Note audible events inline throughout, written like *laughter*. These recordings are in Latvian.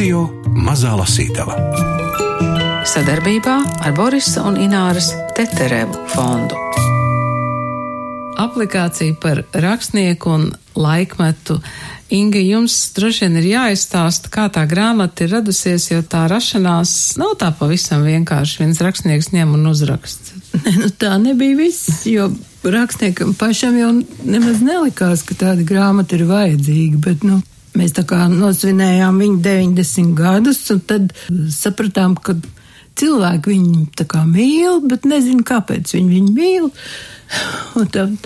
Radio Mazā Lasītava. Sadarbībā ar Borisa un Ināras Teterevu fondu. Aplikācija par rakstnieku un laikmetu. Inga, jums droši vien ir jāizstāsta, kā tā grāmata ir radusies, jo tā rašanās nav tā pavisam vienkārši. Viens rakstnieks ņem un uzraksta. *laughs* Ne, nu tā nebija viss, jo rakstniekam pašam jau nemaz nelikās, ka tāda grāmata ir vajadzīga, bet, nu, mēs tā kā nosvinējām viņu 90 gadus, un tad sapratām, ka cilvēki viņu tā kā mīl, bet nezinu, kāpēc viņi viņu mīl. Un tad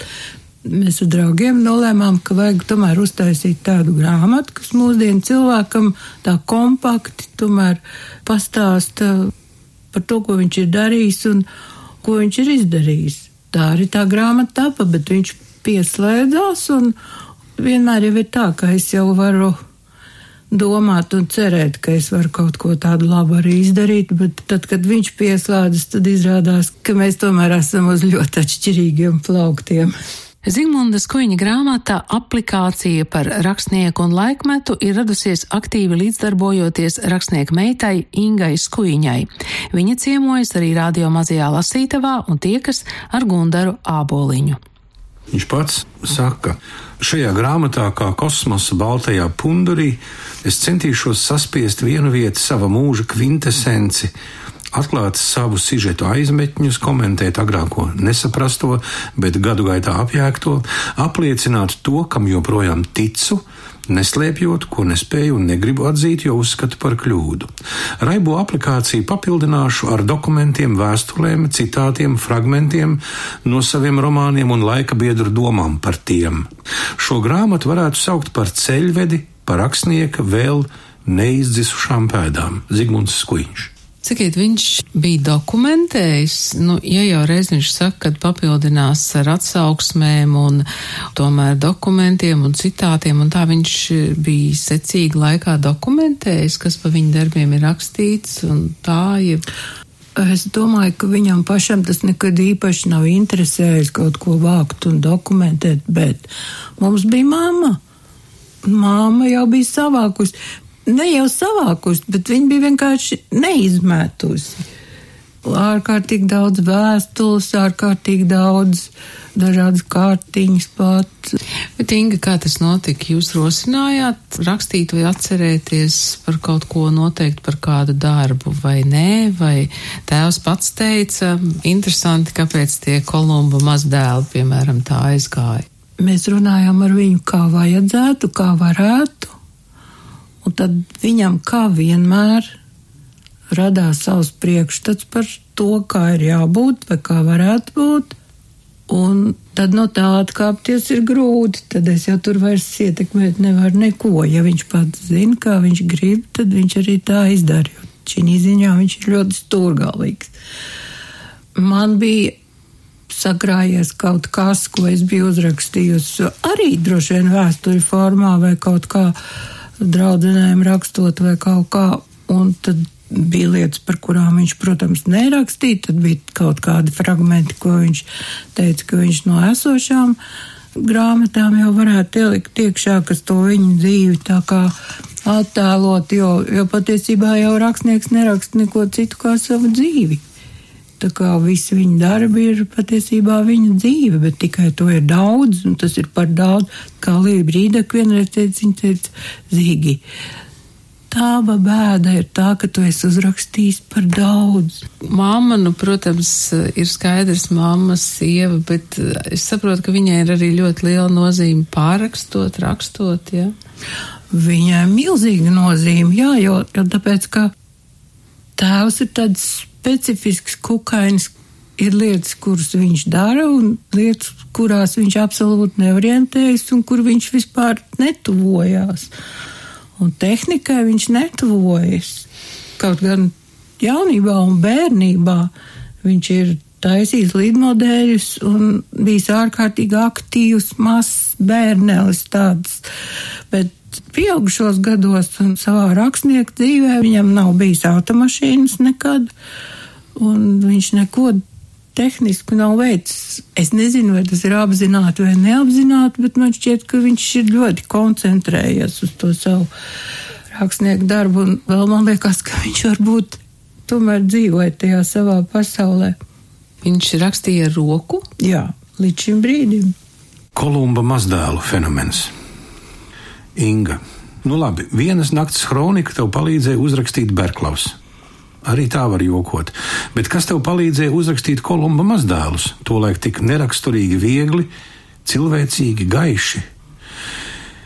mēs ar draugiem nolēmām, ka vajag tomēr uztaisīt tādu grāmatu, kas mūsdienu cilvēkam tā kompakti tomēr pastāsta par to, ko viņš ir darījis un ko viņš ir izdarījis. Tā arī tā grāmata tapa, bet viņš pieslēdzās un vienmēr jau ir tā, ka es jau varu domāt un cerēt, ka es varu kaut ko tādu labu arī izdarīt, bet tad, kad viņš pieslēdzas, tad izrādās, ka mēs tomēr esam uz ļoti atšķirīgiem plauktiem. Zigmundas Kuiņa grāmata aplikācija par rakstnieku un laikmetu ir radusies aktīvi līdzdarbojoties rakstnieku meitai Ingai Skuiņai. Viņa ciemojas arī radio mazajā lasītavā un tiekas ar Gundaru Āboliņu. Viņš pats saka, šajā grāmatā, kā kosmosa baltajā pundurī, es centīšos saspiest vienu vietu sava mūža kvintesenci atklāt savu sižetu aizmetņus, komentēt agrāko nesaprasto, bet gadu gaitā apjēgto, apliecināt to, kam joprojām ticu, neslēpjot, ko nespēju un negribu atzīt, jo uzskatu par kļūdu. Raibo aplikāciju papildināšu ar dokumentiem, vēstulēm, citātiem, fragmentiem no saviem romāniem un laika biedru domām par tiem. Šo grāmatu varētu saukt par ceļvedi, par rakstnieka vēl neizdzisušām pēdām - Zigmunds Skuiņš. Sakiet, viņš bija dokumentējis, nu, ja jau reiz viņš saka, ka papildinās ar atsauksmēm un tomēr dokumentiem un citātiem, un tā viņš bija secīgi laikā dokumentējis, kas pa viņa darbiem ir rakstīts, un tā, ja. Es domāju, ka viņam pašam tas nekad īpaši nav interesējis kaut ko vākt un dokumentēt, bet mums bija mamma. Māma jau bija savākusi ne jau savākusi, bet viņa bija vienkārši neizmetusi. Ārkārtīgi daudz vēstules, ārkārtīgi daudz dažādas kārtiņas pat. Bet, Inga, kā tas notika? Jūs rosinājāt rakstīt vai atcerēties par kaut ko noteikti par kādu darbu vai nē, vai tēvs pats teica, interesanti, kāpēc tie Kolumba mazdēli, piemēram, tā aizgāja. Mēs runājām ar viņu, kā vajadzētu, kā varētu Un tad viņam, kā vienmēr, radās savs priekšstats par to, kā ir jābūt vai kā varētu būt. Un tad no tā atkāpties ir grūti. Tad es jau tur vairs ietekmēt nevaru neko. Ja viņš pats zina, kā viņš grib, tad viņš arī tā izdara. Šī ziņā viņš ir ļoti stūrgalīgs. Man bija sakrājies kaut kas, ko es biju uzrakstījusi arī droši vien vēstuļu formā vai kaut kā draudzenēm rakstot vai kaut kā, un tad bija lietas, par kurām viņš, protams, nerakstīja, tad bija kaut kādi fragmenti, ko viņš teica, ka viņš no esošām grāmatām jau varētu ielikt iekšā, kas to viņa dzīvi tā kā attēlot, jo, jo patiesībā jau rakstnieks neraksta neko citu kā savu dzīvi. Tā kā visi viņa darbi ir patiesībā viņa dzīve, bet tikai to ir daudz, un tas ir par daudz. Kā Līja Brīdek vienreiz teica, viņa teica, Zīgi, tava bēda ir tā, ka tu esi uzrakstījis par daudz. Māma, nu, protams, ir skaidrs mammas sieva, bet es saprotu, ka viņai ir arī ļoti liela nozīme pārrakstot, rakstot, jā. Ja? Viņai milzīga nozīme, jā, jo, jo tāpēc, ka tēvs ir tāds specifisks kukainis. Ir lietas, kuras viņš dara, un lietas, kurās viņš absolūti neorientējas, un kur viņš vispār netuvojās. Un tehnikai viņš netuvojas. Kaut gan jaunībā un bērnībā viņš ir taisījis lidmodeļus un bijis ārkārtīgi aktīvs, mazs bērnelis tāds. Bet pieaugušos gados un savā rakstnieku dzīvē viņam nav bijis automašīnas nekad un viņš neko tehniski nav veicis. Es nezinu, vai tas ir apzināti vai neapzināti, bet man šķiet, ka viņš ir ļoti koncentrējies uz to savu rakstnieku darbu, un vēl man liekas, ka viņš varbūt tomēr dzīvoja tajā savā pasaulē. Viņš rakstīja ar roku? Jā, līdz šim brīdim. Kolumba mazdēlu fenomens. Inga, nu labi, vienas nakts kronika tev palīdzēja uzrakstīt Berklaus. Arī tā var jokot. Bet kas tev palīdzēja uzrakstīt kolumba mazdēlus? Tolaik tik neraksturīgi, viegli, cilvēcīgi, gaiši.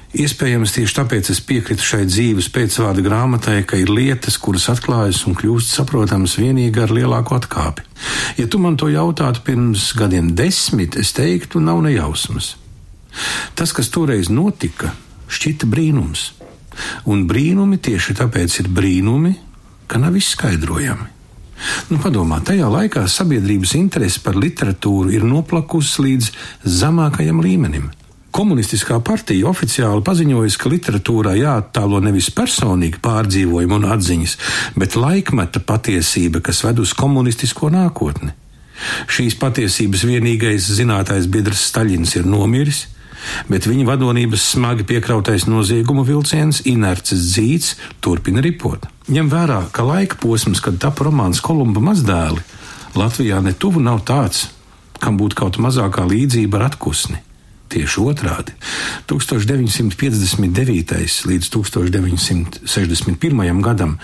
Iespējams, tieši tāpēc es piekrītu šai dzīves pēcvārda grāmatai, ka ir lietas, kuras atklājas un kļūst saprotamas vienīgi ar lielāku atkāpi. Ja tu man to jautātu pirms gadiem desmit, es teiktu, nav nejausmas. Tas, kas toreiz notika, šķita brīnums. Un brīnumi tieši tāpēc ir brīnumi, ka nav izskaidrojami. Nu, padomā, tajā laikā sabiedrības interese par literatūru ir noplakusi līdz zemākajam līmenim. Komunistiskā partija oficiāli paziņojusi, ka literatūrā jāattālo nevis personīgi pārdzīvojumi un atziņas, bet laikmeta patiesība, kas ved uz komunistisko nākotni. Šīs patiesības vienīgais zinātais biedrs Staļins ir nomiris, bet viņa vadonības smagi piekrautais noziegumu vilciens, inerces dzīts, turpina ripot. Ņem vērā, ka laika posms, kad tapa romāns Kolumba mazdēli, Latvijā netuvu nav tāds, kam būtu kaut mazākā līdzība ar atkusni. Tieši otrādi. 1959. līdz 1961. gadam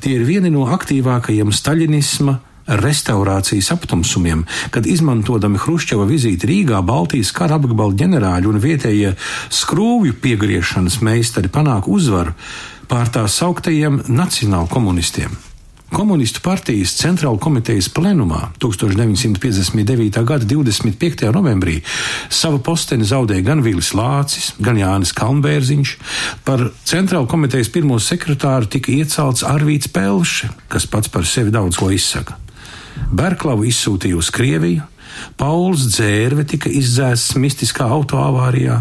tie ir vieni no aktīvākajiem staļinisma restaurācijas aptumsumiem, kad izmantodami Hruščova vizīti Rīgā, Baltijas kara apgabala ģenerāļi un vietējie skrūvju piegriešanas meistari panāk uzvaru pār tā sauktajiem nacionālkomunistiem. Komunistu partijas centrāla komitejas plenumā 1959. gada 25. novembrī savu posteni zaudēja gan Vīlis Lācis, gan Jānis Kalnbērziņš. Par centrāla komitejas pirmo sekretāru tika iecelts Arvīts Pelši, kas pats par sevi daudz ko izsaka. Berklavu izsūtīja uz Krieviju, Pauls Dzērve tika izdzēsts mistiskā autoavārijā.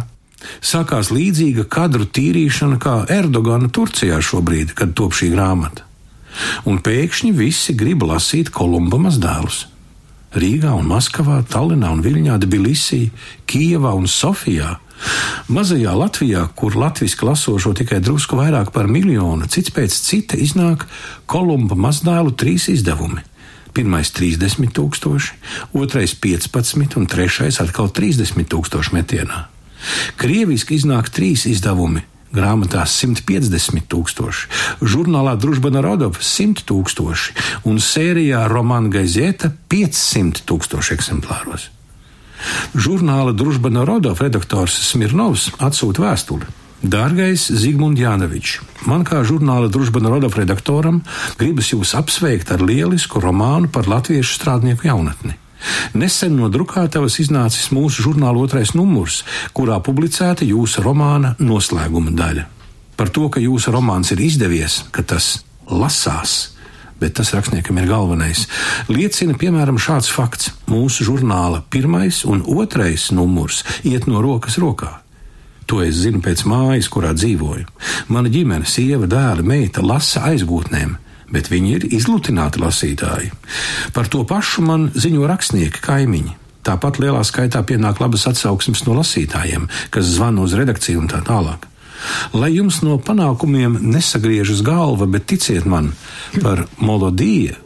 Sākās līdzīga kadru tīrīšana kā Erdogana Turcijā šobrīd, kad top šī grāmata un pēkšņi visi grib lasīt Kolumba mazdēlus. Rīgā un Maskavā, Tallinā un Viļņā, Tbilisī, Kijavā un Sofijā. Mazajā Latvijā, kur latviešu lasošo tikai drusku vairāk par miljonu, cits pēc cita iznāk Kolumba mazdēlu trīs izdevumi. Pirmais 30 tūkstoši, otrais 15 un trešais atkal 30 tūkstoši metienā. Krieviski iznāk trīs izdevumi grāmatās 150 tūkstoši, žurnālā Družba Narodova 100 tūkstoši un sērijā Romāna Gaizēta 500 tūkstoši eksemplāros. Žurnāla Družba Narodova redaktors Smirnovs atsūta vēstuli. Dārgais Zigmunds Jānevičs, man kā žurnāla Družba Narodova redaktoram gribas jūs apsveikt ar lielisku romānu par latviešu strādnieku jaunatni. Nesen no drukātavas iznācis mūsu žurnāla otrais numurs, kurā publicēta jūsu romāna noslēguma daļa. Par to, ka jūsu romāns ir izdevies, ka tas lasās, bet tas rakstniekam ir galvenais, liecina piemēram šāds fakts. Mūsu žurnāla pirmais un otrais numurs iet no rokas rokā. To es zinu pēc mājas, kurā dzīvoju. Mana ģimene, sieva, dēla, meita lasa aizgūtnēm bet viņi ir izlutināti lasītāji. Par to pašu man ziņo rakstnieki, kaimiņi. Tāpat lielā skaitā pienāk labas atsauksmes no lasītājiem, kas zvana uz redakciju un tā tālāk. Lai jums no panākumiem nesagriežas galva, bet ticiet man, par melodiju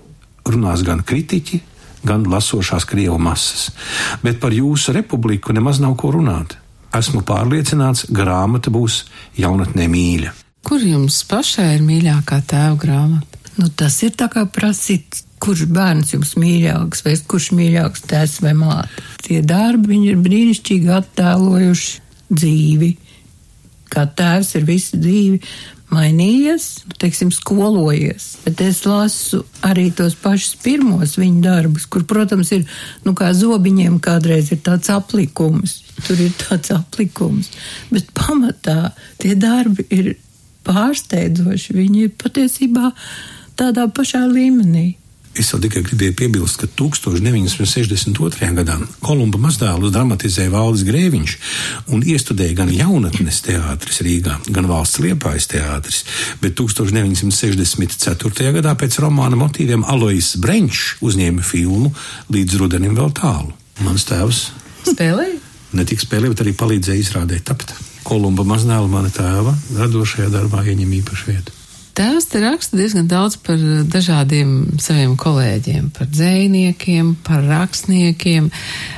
runās gan kritiķi, gan lasošās krievu masas. Bet par jūsu republiku nemaz nav ko runāt. Esmu pārliecināts, ka grāmata būs jaunatnē mīļa. Kur jums pašai ir mīļākā tēva grāmata? Nu, tas ir tā kā prasīt, kurš bērns jums mīļāks, vai kurš mīļāks tēvs vai māte. Tie darbi viņi ir brīnišķīgi attēlojuši dzīvi. Kā tēvs ir visu dzīvi mainījies, teiksim, skolojies. Bet es lasu arī tos pašus pirmos viņa darbus, kur, protams, ir, nu, kā zobiņiem kādreiz ir tāds aplikums. Tur ir tāds aplikums. Bet pamatā tie darbi ir pārsteidzoši. Viņi ir patiesībā tādā pašā līmenī. Es vēl tikai gribēju piebilst, ka 1962. gadā Kolumba mazdēlu dramatizēja Valdis Grēviņš un iestudēja gan jaunatnes teātris Rīgā, gan valsts liepājas teātris, bet 1964. gadā pēc romāna motīviem Alois Brenčs uzņēma filmu Līdz rudenim vēl tālu. Mans tēvs spēlēja? Ne tik spēlēja, bet arī palīdzēja izrādē tapt. Kolumba maznēla mana tēva radošajā darbā ieņem īpašu vietu. Tēvs te raksta diezgan daudz par dažādiem saviem kolēģiem, par dzējniekiem, par rakstniekiem.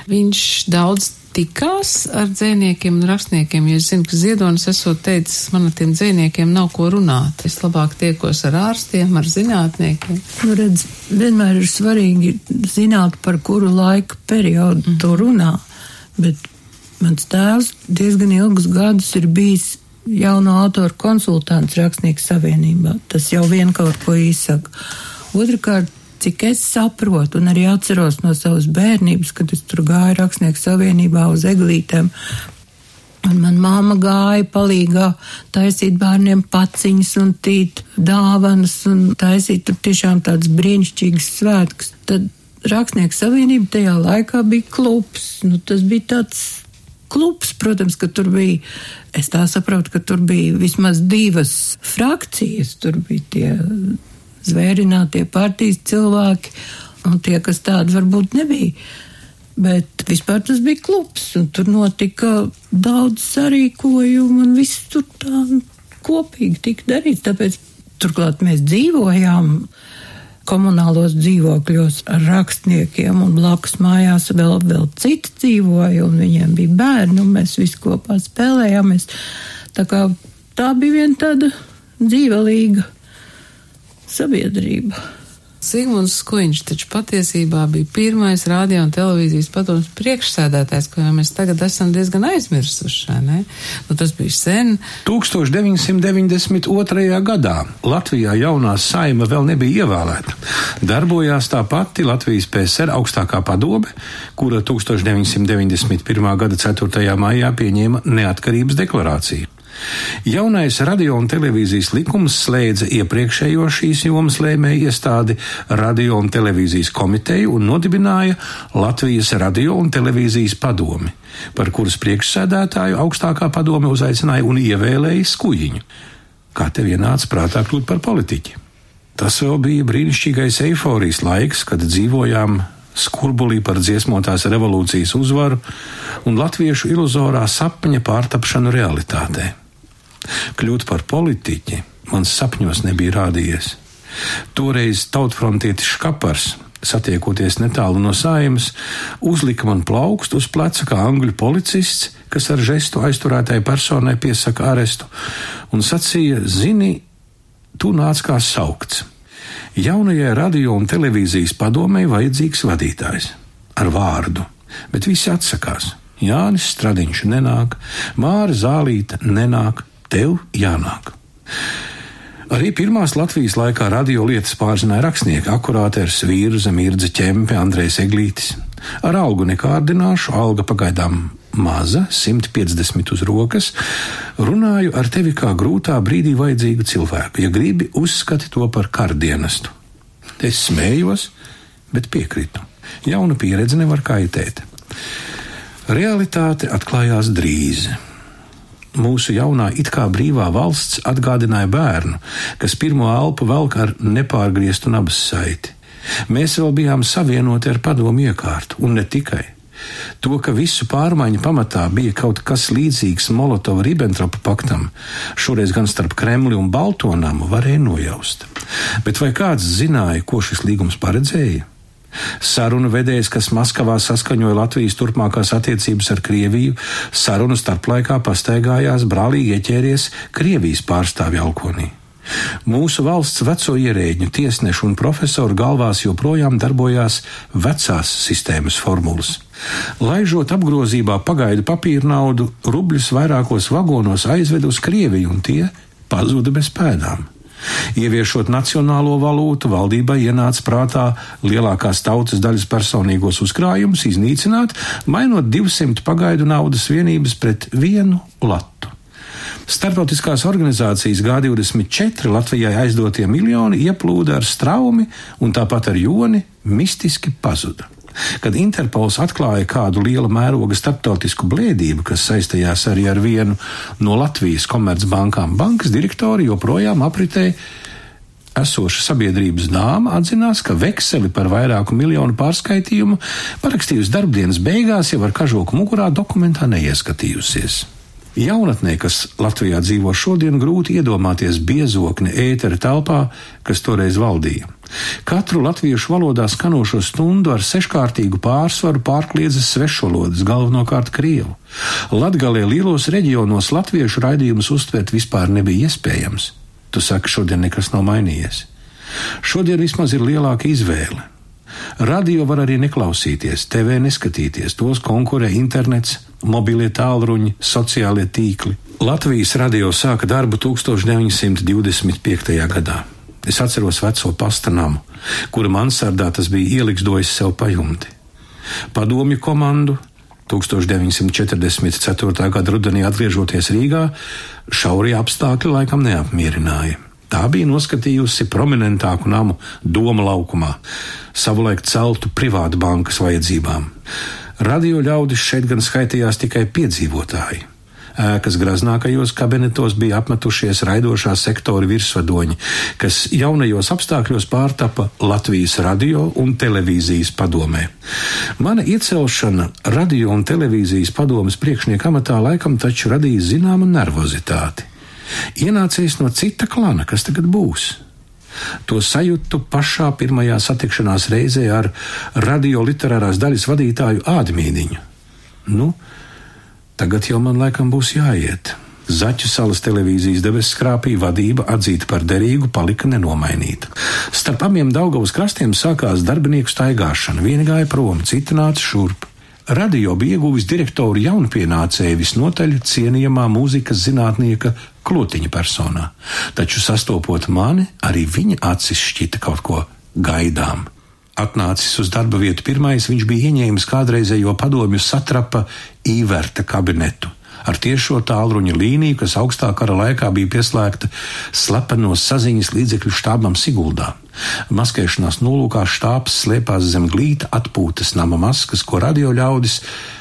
Viņš daudz tikās ar dzēniekiem un rakstniekiem, jo es zinu, ka Ziedonis esot teicis, man ar tiem dzēniekiem nav ko runāt. Es labāk tiekos ar ārstiem, ar zinātniekiem. Nu, redz, vienmēr ir svarīgi zināt, par kuru laika periodu mm. tu runā, bet mans tēvs diezgan ilgus gadus ir bijis jauno autoru konsultants Rakstnieku savienībā. Tas jau vien kaut ko izsaka. Otrakārt, cik es saprotu, un arī atceros no savas bērnības, kad es tur gāju Rakstnieku savienībā uz eglītēm. Un man māma gāja palīgā taisīt bērniem paciņas un tīt dāvanas un taisīt tur tiešām tāds brīnišķīgs svētks. Tad Rakstnieku savienība tajā laikā bija klubs. Nu, tas bija tāds klubs, protams, ka tur bija, es tā saprotu, ka tur bija vismaz divas frakcijas. Tur bija tie zvērinātie partijas cilvēki un tie, kas tādi varbūt nebija. Bet vispār tas bija klubs, un tur notika daudz sarīkojumu, un viss tur tā kopīgi tika darīts. Tāpēc turklāt mēs dzīvojām komunālos dzīvokļos ar rakstniekiem, un blakus mājās vēl, vēl citi dzīvoja, un viņiem bija bērni, un mēs visi kopā spēlējāmies. Tā kā tā bija viena tāda dzīvelīga sabiedrība. Sigmunds Skuiņš taču patiesībā bija pirmais radio un televīzijas padoms priekšsēdētājs, ko jau mēs tagad esam diezgan aizmirsuši, ne? Nu, tas bija sen. 1992. gadā Latvijā jaunā saima vēl nebija ievēlēta. Darbojās tā pati Latvijas PSR augstākā padome, kura 1991. gada 4. maijā pieņēma neatkarības deklarāciju. Jaunais radio un televīzijas likums slēdza iepriekšējo šīs jomas lēmēju iestādi Radio un televīzijas komiteju un nodibināja Latvijas radio un televīzijas padomi, par kuras priekšsēdētāju augstākā padome uzaicināja un ievēlēja skujiņu. Kā tev ienāca prātā kļūt par politiķi? Tas vēl bija brīnišķīgais eiforijas laiks, kad dzīvojām skurbulī par dziesmotās revolūcijas uzvaru un latviešu iluzorā sapņa pārtapšanu realitātē. Kļūt par politiķi mans sapņos nebija rādījies. Toreiz tautfrontietis Škapars, satiekoties netālu no sājumas, uzlika man plaukstu uz pleca kā angļu policists, kas ar žestu aizturētai personai piesaka arestu, un sacīja: Zini, tu nāc kā saukts. Jaunajai radio un televīzijas padomei vajadzīgs vadītājs ar vārdu, bet visi atsakās. Jānis Stradiņš nenāk, Māra Zālīta nenāk, tev jānāk. Arī pirmās Latvijas laikā radio lietas pārzināja rakstnieki akurāters Vīrza, Mirdze, Ķempe, Andrejs Eglītis. Ar algu nekārdināšu, alga pagaidām maza, 150 uz rokas, runāju ar tevi kā grūtā brīdī vajadzīgu cilvēku. Ja gribi, uzskati to par kārdienestu. Es smējos, bet piekritu. Jauna pieredze nevar kaitēt. Realitāte atklājās drīz mūsu jaunā it kā brīvā valsts atgādināja bērnu, kas pirmo elpu velk ar nepārgrieztu nabas saiti. Mēs vēl bijām savienoti ar padomu iekārtu, un ne tikai. To, ka visu pārmaiņu pamatā bija kaut kas līdzīgs Molotova-Ribbentropa paktam, šoreiz gan starp Kremli un Baltonamu, varēja nojaust. Bet vai kāds zināja, ko šis līgums paredzēja? Sarunu vedējs, kas Maskavā saskaņoja Latvijas turpmākās attiecības ar Krieviju, sarunu starplaikā pastaigājās brālīgi ieķēries Krievijas pārstāvju alkonī. Mūsu valsts veco ierēģu, tiesnešu un profesoru galvās joprojām darbojās vecās sistēmas formulas. Laižot apgrozībā pagaidu papīra naudu, rubļus vairākos vagonos aizved uz Krieviju, un tie pazuda bez pēdām. Ieviešot nacionālo valūtu, valdībai ienāca prātā lielākās tautas daļas personīgos uzkrājumus iznīcināt, mainot 200 pagaidu naudas vienības pret vienu latu. Startautiskās organizācijas G24 Latvijai aizdotie miljoni ieplūda ar straumi un tāpat ar joni mistiski pazuda. Kad Interpols atklāja kādu liela mēroga starptautisku blēdību, kas saistījās arī ar vienu no Latvijas komercbankām, bankas direktori joprojām apritēja esoša sabiedrības dāma atzinās, ka vekseli par vairāku miljonu pārskaitījumu parakstījusi darbdienas beigās, jau ar kažoku mugurā dokumentā neieskatījusies. Jaunatnē, kas Latvijā dzīvo šodien, grūti iedomāties biezokni ētera telpā, kas toreiz valdīja. Katru latviešu valodā skanošo stundu ar seškārtīgu pārsvaru pārkliedzas svešvalodas, galvenokārt krievu. Latgalē lielos reģionos latviešu raidījumus uztvert vispār nebija iespējams. Tu saki, šodien nekas nav mainījies. Šodien vismaz ir lielāka izvēle. Radio var arī neklausīties, TV neskatīties, tos konkurē internets, mobilie tālruņi, sociālie tīkli. Latvijas radio sāka darbu 1925. gadā. Es atceros veco pasta namu, kura mansardā tas bija ieliksdojis sev pajumti. Padomju komandu 1944. gada rudenī atgriežoties Rīgā, šaurie apstākļi laikam neapmierināja. Tā bija noskatījusi prominentāku namu Doma laukumā, savulaik celtu privātu bankas vajadzībām. Radio ļaudis šeit gan skaitījās tikai piedzīvotāji. Ēkas graznākajos kabinetos bija apmetušies raidošā sektora virsvadoņi, kas jaunajos apstākļos pārtapa Latvijas radio un televīzijas padomē. Mana iecelšana radio un televīzijas padomas priekšnieka amatā laikam taču radīja zināmu nervozitāti. Ienācējis no cita klana, kas tagad būs. To sajūtu pašā pirmajā satikšanās reizē ar radioliterārās daļas vadītāju Ādmīniņu. Nu, tagad jau man laikam būs jāiet. Zaķu salas televīzijas debesskrāpī vadība atzīta par derīgu palika nenomainīta. Starp abiem Daugavas krastiem sākās darbinieku staigāšana, viena gāja prom, cita nāca šurp. Radio bija ieguvis direktoru jaunpienācēju visnotaļ cienījamā mūzikas zinātnieka klotiņa personā, taču sastopot mani, arī viņa acis šķita kaut ko gaidām. Atnācis uz darba vietu pirmais, viņš bija ieņēmis kādreizējo padomju satrapa īverta kabinetu ar tiešo tālruņa līniju, kas augstā kara laikā bija pieslēgta slepenos saziņas līdzekļu štābam Siguldā. Maskēšanās nolūkā štābs slēpās zem glīta atpūtas nama maskas, ko radio ļaudis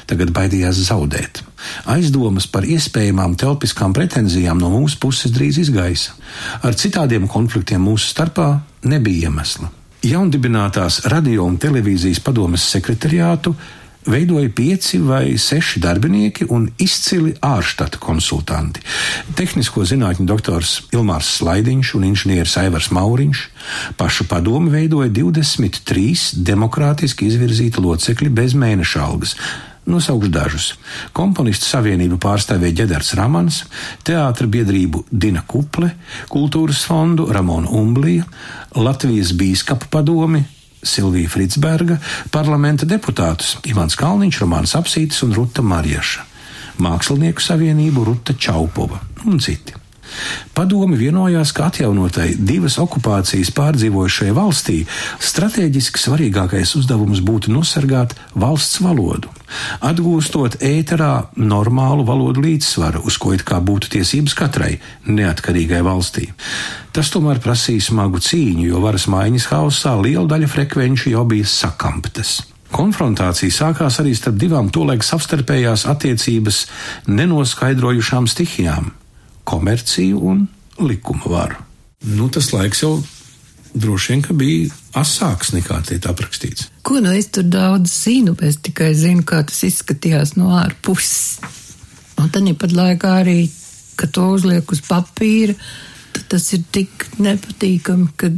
tagad baidījās zaudēt. Aizdomas par iespējamām telpiskām pretenzijām no mūsu puses drīz izgaisa. Ar citādiem konfliktiem mūsu starpā nebija iemesla. Jaundibinātās radio un televīzijas padomes sekretariātu veidoja pieci vai seši darbinieki un izcili ārštata konsultanti. Tehnisko zinātņu doktors Ilmārs Slaidiņš un inženieris Aivars Mauriņš. Pašu padomu veidoja 23 demokrātiski izvirzīti locekļi bez mēneša algas. Nosaukšu dažus. Komponistu savienību pārstāvēja Ģedars Ramans, teātra biedrību Dina Kuple, kultūras fondu Ramona Umblija, Latvijas bīskapu padomi Silvija Fritsberga, parlamenta deputātus Ivans Kalniņš, Romāns Apsītis un Ruta Marieša, Mākslinieku savienību Ruta Čaupova un citi. Padomi vienojās, ka atjaunotai divas okupācijas pārdzīvojušai valstī strateģiski svarīgākais uzdevums būtu nosargāt valsts valodu, atgūstot ēterā normālu valodu līdzsvaru, uz ko it kā būtu tiesības katrai neatkarīgai valstī. Tas tomēr prasīja smagu cīņu, jo varas maiņas hausā liela daļa frekvenču jau bija sakamptas. Konfrontācija sākās arī starp divām tolaik savstarpējās attiecības nenoskaidrojušām stihijām komerciju un likuma varu. Nu, tas laiks jau droši vien bija asāks nekā tiek aprakstīts. Ko nu es tur daudz zinu, es tikai zinu, kā tas izskatījās no ārpuses. Un tad ja pat laikā arī, kad to uzliek uz papīra, tad tas ir tik nepatīkami, ka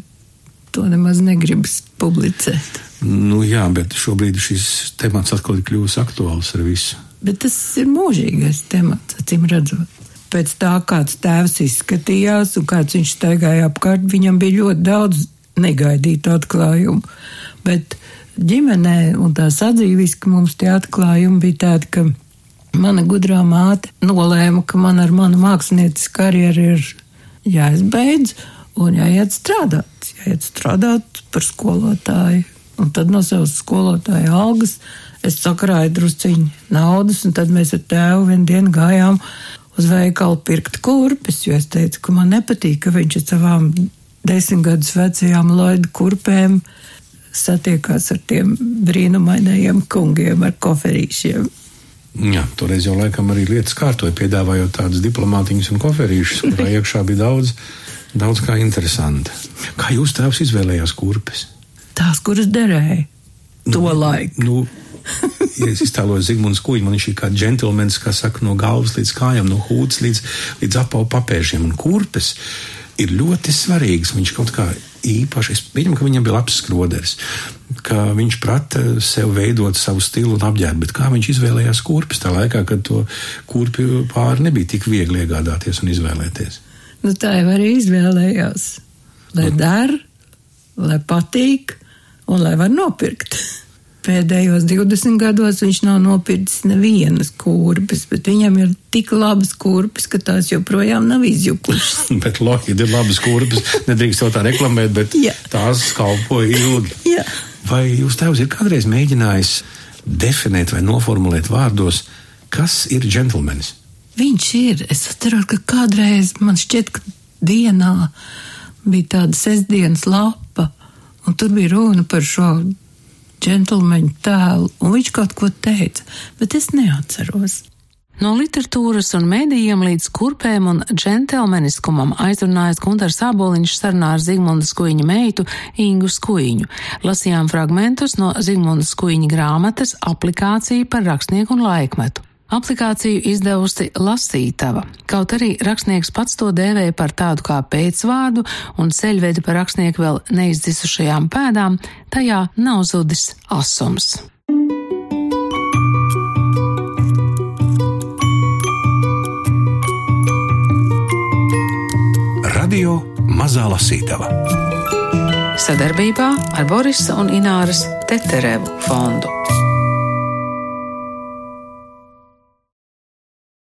to nemaz negribas publicēt. Nu jā, bet šobrīd šis temats atkal ir kļuvis aktuāls ar visu. Bet tas ir mūžīgais temats, acīm redzot pēc tā, kāds tēvs izskatījās un kāds viņš staigāja apkārt, viņam bija ļoti daudz negaidītu atklājumu. Bet ģimenē un tā sadzīviski mums tie atklājumi bija tādi, ka mana gudrā māte nolēma, ka man ar manu mākslinieces karjeru ir jāizbeidz un jāiet strādāt, jāiet strādāt par skolotāju. Un tad no savas skolotāja algas es sakrāju drusciņu naudas, un tad mēs ar tēvu vienu dienu gājām uz veikalu pirkt kurpes, jo es teicu, ka man nepatīk, ka viņš ar savām desmit gadus vecajām laidu kurpēm satiekās ar tiem brīnumainajiem kungiem ar koferīšiem. Jā, toreiz jau laikam arī lietas kārtoja, piedāvājot tādus diplomātiņus un koferīšus, kurā iekšā bija daudz, daudz kā interesanti. Kā jūs tēvs izvēlējās kurpes? Tās, kuras derēja to nu, laiku. Nu, ja *laughs* es iztēloju Zigmunds Kuģi, man viņš ir kā džentlmenis, kā saka, no galvas līdz kājām, no hūdas līdz, līdz apau papēžiem un kurpes ir ļoti svarīgs. Viņš kaut kā īpaši, es pieņemu, ka viņam bija labs skroderis, ka viņš prata sev veidot savu stilu un apģērbu, bet kā viņš izvēlējās kurpes tā laikā, kad to kurpju pāri nebija tik viegli iegādāties un izvēlēties. Nu, tā jau arī izvēlējās. Lai nu. der, lai patīk un lai var nopirkt pēdējos 20 gados viņš nav nopircis nevienas kurpes, bet viņam ir tik labas kurpes, ka tās joprojām nav izjukušas. *laughs* bet Lohida ir labas kurpes, nedrīkst to tā reklamēt, bet Jā. tās kalpo ilgi. Jā. Vai jūs tēvs ir kādreiz mēģinājis definēt vai noformulēt vārdos, kas ir džentlmenis? Viņš ir. Es atceros, ka kādreiz man šķiet, ka dienā bija tāda sestdienas lapa, un tur bija runa par šo džentlmeņa tēlu, un viņš kaut ko teica, bet es neatceros. No literatūras un mēdījiem līdz kurpēm un džentelmeniskumam aizrunājas Gunārs Aboliņš sarunā ar Zigmundas Kuiņa meitu Ingu Skuiņu. Lasījām fragmentus no Zigmundas Kuiņa grāmatas aplikācija par rakstnieku un laikmetu. Aplikāciju izdevusi Lasītava, kaut arī rakstnieks pats to dēvēja par tādu kā pēcvārdu un ceļvedi par rakstnieku vēl neizdzisušajām pēdām, tajā nav zudis asums. Radio Mazā Lasītava sadarbībā ar Borisa un Ināras Teterevu fondu.